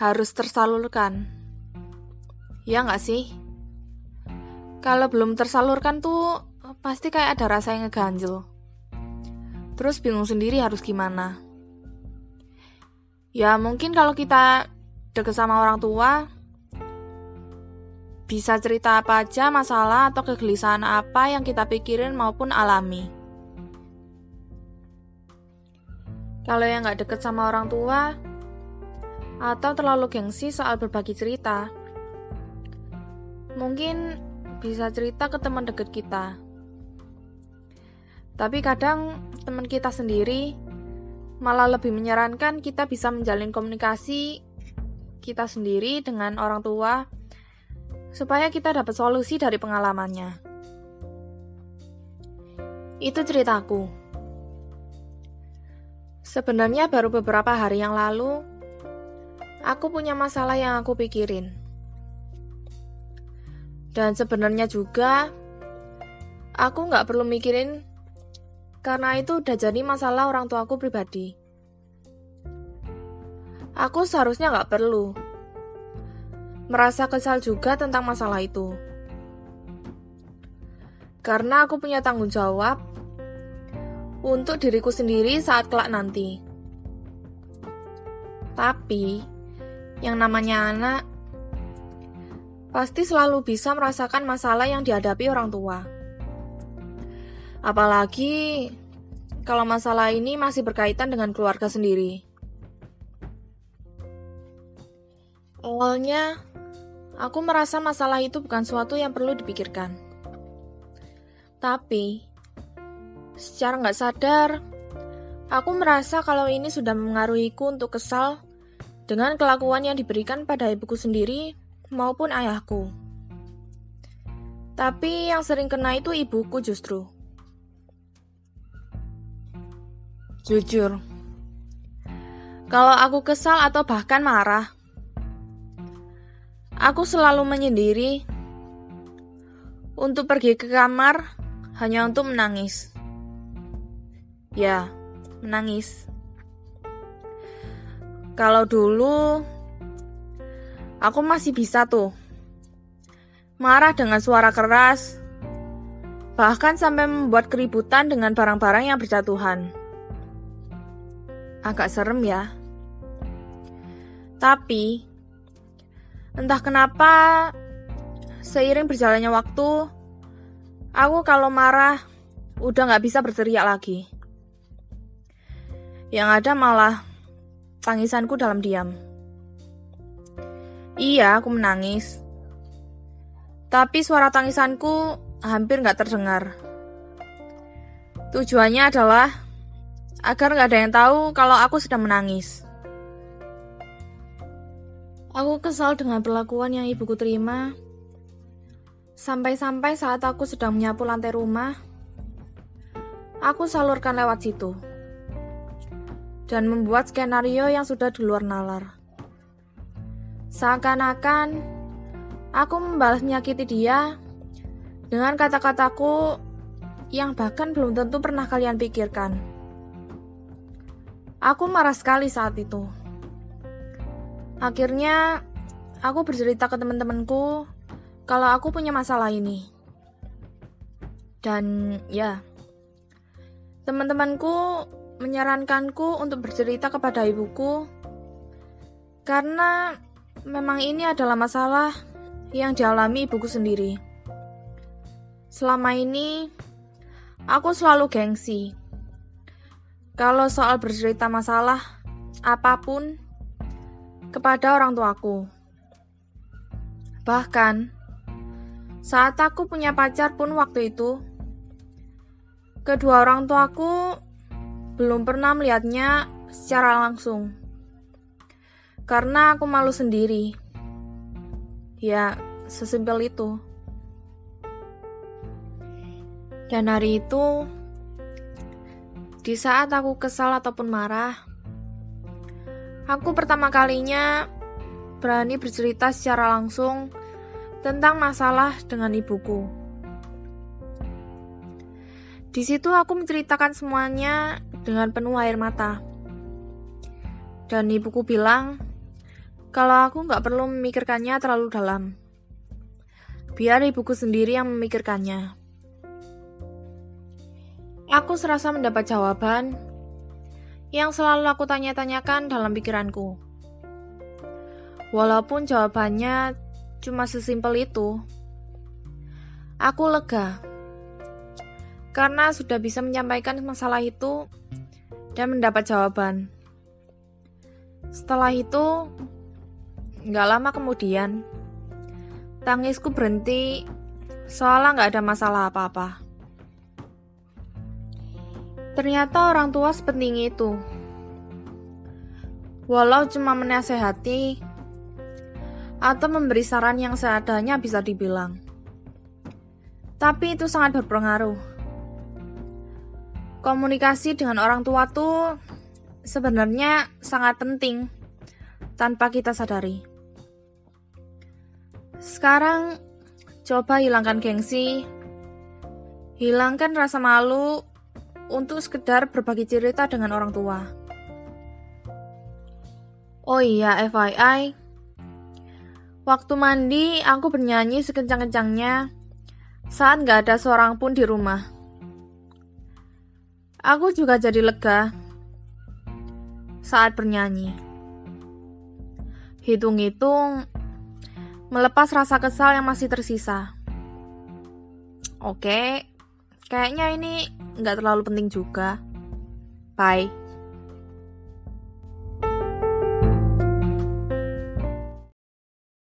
harus tersalurkan. Ya nggak sih? Kalau belum tersalurkan tuh pasti kayak ada rasa yang ngeganjel. Terus bingung sendiri harus gimana. Ya mungkin kalau kita deket sama orang tua, bisa cerita apa aja masalah atau kegelisahan apa yang kita pikirin maupun alami. Kalau yang nggak deket sama orang tua, atau terlalu gengsi soal berbagi cerita, mungkin bisa cerita ke teman deket kita. Tapi kadang teman kita sendiri malah lebih menyarankan kita bisa menjalin komunikasi kita sendiri dengan orang tua supaya kita dapat solusi dari pengalamannya. Itu ceritaku. Sebenarnya baru beberapa hari yang lalu, aku punya masalah yang aku pikirin. Dan sebenarnya juga, aku nggak perlu mikirin karena itu udah jadi masalah orang tuaku pribadi. Aku seharusnya nggak perlu merasa kesal juga tentang masalah itu. Karena aku punya tanggung jawab untuk diriku sendiri saat kelak nanti. Tapi, yang namanya anak pasti selalu bisa merasakan masalah yang dihadapi orang tua. Apalagi kalau masalah ini masih berkaitan dengan keluarga sendiri. Awalnya, aku merasa masalah itu bukan suatu yang perlu dipikirkan. Tapi, Secara nggak sadar, aku merasa kalau ini sudah mengaruhiku untuk kesal dengan kelakuan yang diberikan pada ibuku sendiri maupun ayahku. Tapi yang sering kena itu ibuku justru. Jujur, kalau aku kesal atau bahkan marah, aku selalu menyendiri untuk pergi ke kamar hanya untuk menangis. Ya, menangis. Kalau dulu aku masih bisa tuh marah dengan suara keras, bahkan sampai membuat keributan dengan barang-barang yang berjatuhan. Agak serem ya. Tapi, entah kenapa, seiring berjalannya waktu, aku kalau marah udah gak bisa berteriak lagi. Yang ada malah tangisanku dalam diam. Iya, aku menangis. Tapi suara tangisanku hampir nggak terdengar. Tujuannya adalah agar nggak ada yang tahu kalau aku sedang menangis. Aku kesal dengan perlakuan yang ibuku terima. Sampai-sampai saat aku sedang menyapu lantai rumah, aku salurkan lewat situ dan membuat skenario yang sudah di luar nalar. Seakan-akan aku membalas menyakiti dia dengan kata-kataku yang bahkan belum tentu pernah kalian pikirkan. Aku marah sekali saat itu. Akhirnya, aku bercerita ke teman-temanku kalau aku punya masalah ini. Dan ya, teman-temanku menyarankanku untuk bercerita kepada ibuku karena memang ini adalah masalah yang dialami ibuku sendiri. Selama ini, aku selalu gengsi. Kalau soal bercerita masalah apa pun kepada orang tuaku. Bahkan, saat aku punya pacar pun waktu itu, kedua orang tuaku belum pernah melihatnya secara langsung. Karena aku malu sendiri. Ya, sesimpel itu. Dan hari itu, di saat aku kesal ataupun marah, aku pertama kalinya berani bercerita secara langsung tentang masalah dengan ibuku. Di situ aku menceritakan semuanya dengan penuh air mata. Dan ibuku bilang, kalau aku nggak perlu memikirkannya terlalu dalam. Biar ibuku sendiri yang memikirkannya. Aku serasa mendapat jawaban yang selalu aku tanya-tanyakan dalam pikiranku. Walaupun jawabannya cuma sesimpel itu, aku lega karena sudah bisa menyampaikan masalah itu dan mendapat jawaban. Setelah itu, nggak lama kemudian, tangisku berhenti soalnya nggak ada masalah apa-apa. Ternyata orang tua sepenting itu. Walau cuma menasehati atau memberi saran yang seadanya bisa dibilang. Tapi itu sangat berpengaruh. Komunikasi dengan orang tua tuh sebenarnya sangat penting tanpa kita sadari. Sekarang coba hilangkan gengsi, hilangkan rasa malu untuk sekedar berbagi cerita dengan orang tua. Oh iya, FYI, waktu mandi aku bernyanyi sekencang-kencangnya saat gak ada seorang pun di rumah. Aku juga jadi lega saat bernyanyi. Hitung-hitung, melepas rasa kesal yang masih tersisa. Oke, kayaknya ini nggak terlalu penting juga. Bye.